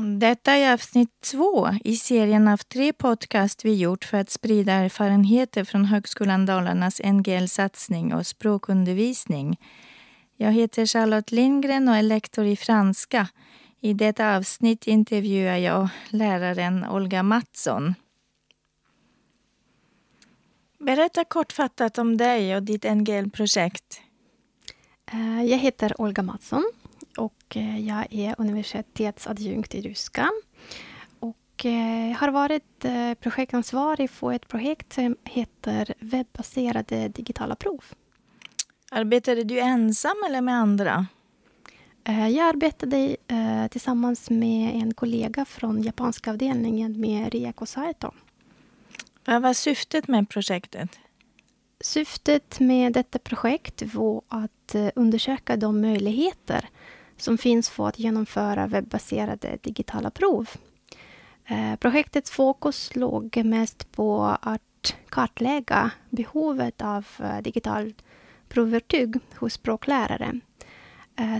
Detta är avsnitt två i serien av tre podcast vi gjort för att sprida erfarenheter från Högskolan Dalarnas NGL-satsning och språkundervisning. Jag heter Charlotte Lindgren och är lektor i franska. I detta avsnitt intervjuar jag läraren Olga Mattsson. Berätta kortfattat om dig och ditt NGL-projekt. Eh, jag heter Olga Mattsson och eh, jag är universitetsadjunkt i ryska. Och eh, har varit projektansvarig för ett projekt som heter Webbaserade digitala prov. Arbetade du ensam eller med andra? Jag arbetade tillsammans med en kollega från japanska avdelningen med Rieko Saito. Vad var syftet med projektet? Syftet med detta projekt var att eh, undersöka de möjligheter som finns för att genomföra webbaserade digitala prov. Eh, projektets fokus låg mest på att kartlägga behovet av eh, digitalt provverktyg hos språklärare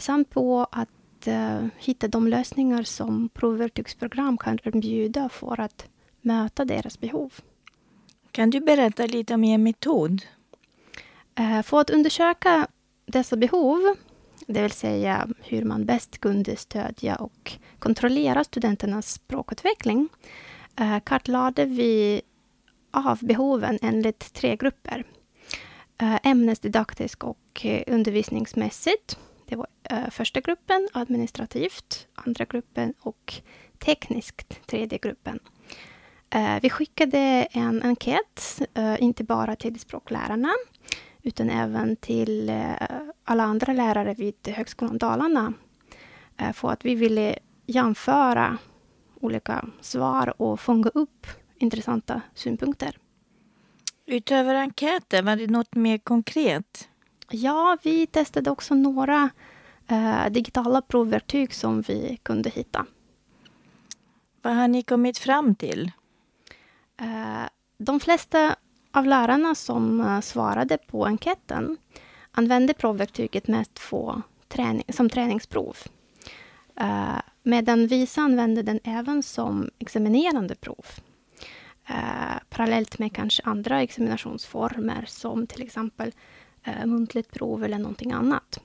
samt på att hitta de lösningar som provverktygsprogram kan erbjuda för att möta deras behov. Kan du berätta lite om er metod? Eh, för att undersöka dessa behov, det vill säga hur man bäst kunde stödja och kontrollera studenternas språkutveckling, eh, kartlade vi av behoven enligt tre grupper. Eh, Ämnesdidaktiskt och eh, undervisningsmässigt. Det var första gruppen, administrativt, andra gruppen och tekniskt, tredje gruppen. Vi skickade en enkät, inte bara till språklärarna, utan även till eh, alla andra lärare vid Högskolan Dalarna. För att vi ville jämföra olika svar och fånga upp intressanta synpunkter. Utöver enkäter, var det något mer konkret? Ja, vi testade också några eh, digitala provverktyg som vi kunde hitta. Vad har ni kommit fram till? Eh, de flesta av lärarna som eh, svarade på enkäten använde provverktyget mest för träning, som träningsprov. Uh, medan vissa använde den även som examinerande prov. Eh, parallellt med kanske andra examinationsformer som till exempel muntligt prov eller någonting annat.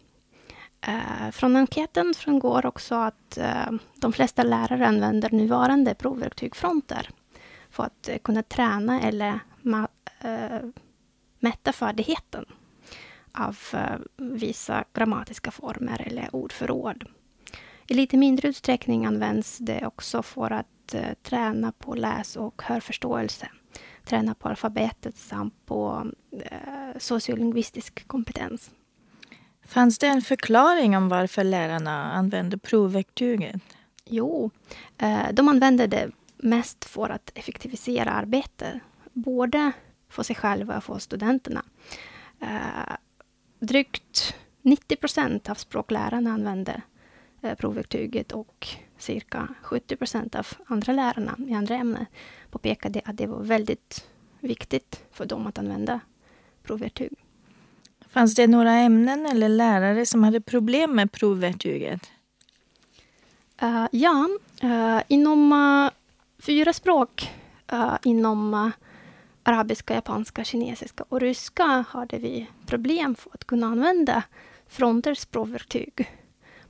Från enkäten framgår också att de flesta lärare använder nuvarande provverktyg-fronter för att kunna träna eller mätta färdigheten av äh, vissa grammatiska former eller ordförråd. I lite mindre utsträckning används det också för att äh, träna på läs och hörförståelse, träna på alfabetet samt på sociolingvistisk kompetens. Fanns det en förklaring om varför lärarna använde provverktyget? Jo, de använde det mest för att effektivisera arbetet, både för sig själva och för studenterna. Eh, drygt 90 procent av språklärarna använde eh, provverktyget och cirka 70 procent av andra lärarna i andra ämnen påpekade att det var väldigt viktigt för dem att använda provverktyg. Fanns det några ämnen eller lärare som hade problem med provverktyget? Uh, ja, uh, inom uh, fyra språk uh, inom uh, arabiska, japanska, kinesiska och ryska hade vi problem för att kunna använda Fronters språkverktyg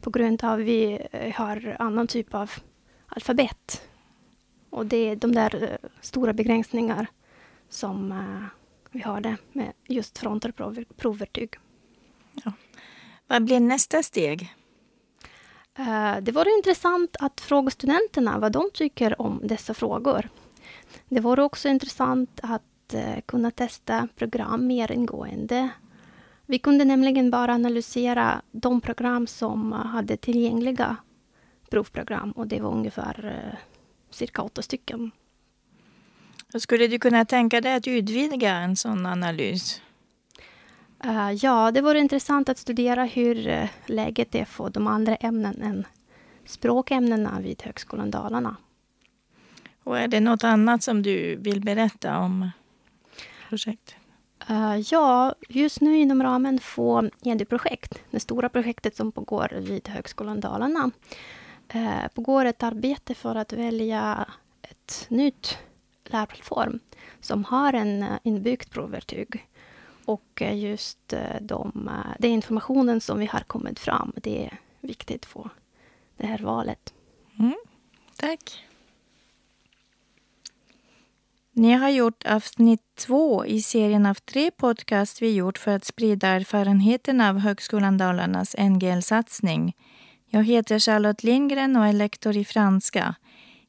på grund av att vi uh, har annan typ av alfabet. Och det är de där stora begränsningar som vi har med just Fronter provverktyg. Ja. Vad blir nästa steg? Eh, det vore intressant att fråga studenterna vad de tycker om dessa frågor. Det vore också intressant att eh, kunna testa program mer ingående. Vi kunde nämligen bara analysera de program som hade tillgängliga provprogram och det var ungefär eh, cirka åtta stycken. Skulle du kunna tänka dig att utvidga en sån analys? Uh, ja, det vore intressant att studera hur läget är för de andra ämnen än språkämnena vid Högskolan Dalarna. Och är det något annat som du vill berätta om projektet? Uh, ja, just nu inom ramen för EDU-projekt, det stora projektet som pågår vid Högskolan Dalarna, eh, pågår ett arbete för att välja ett nytt lärplattform som har en uh, inbyggt provvertyg. Och uh, just uh, de, den informationen som vi har kommit fram, det är viktigt för det här valet. Mm, tack. Ni har gjort avsnitt två i serien av tre podcast vi gjort för att sprida erfarenheten av Högskolan Dalarnas NGL-satsning. Jag heter Charlotte Lindgren och är lektor i franska.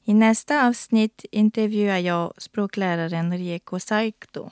I nästa avsnitt intervjuar jag språkläraren Rieko Saikto.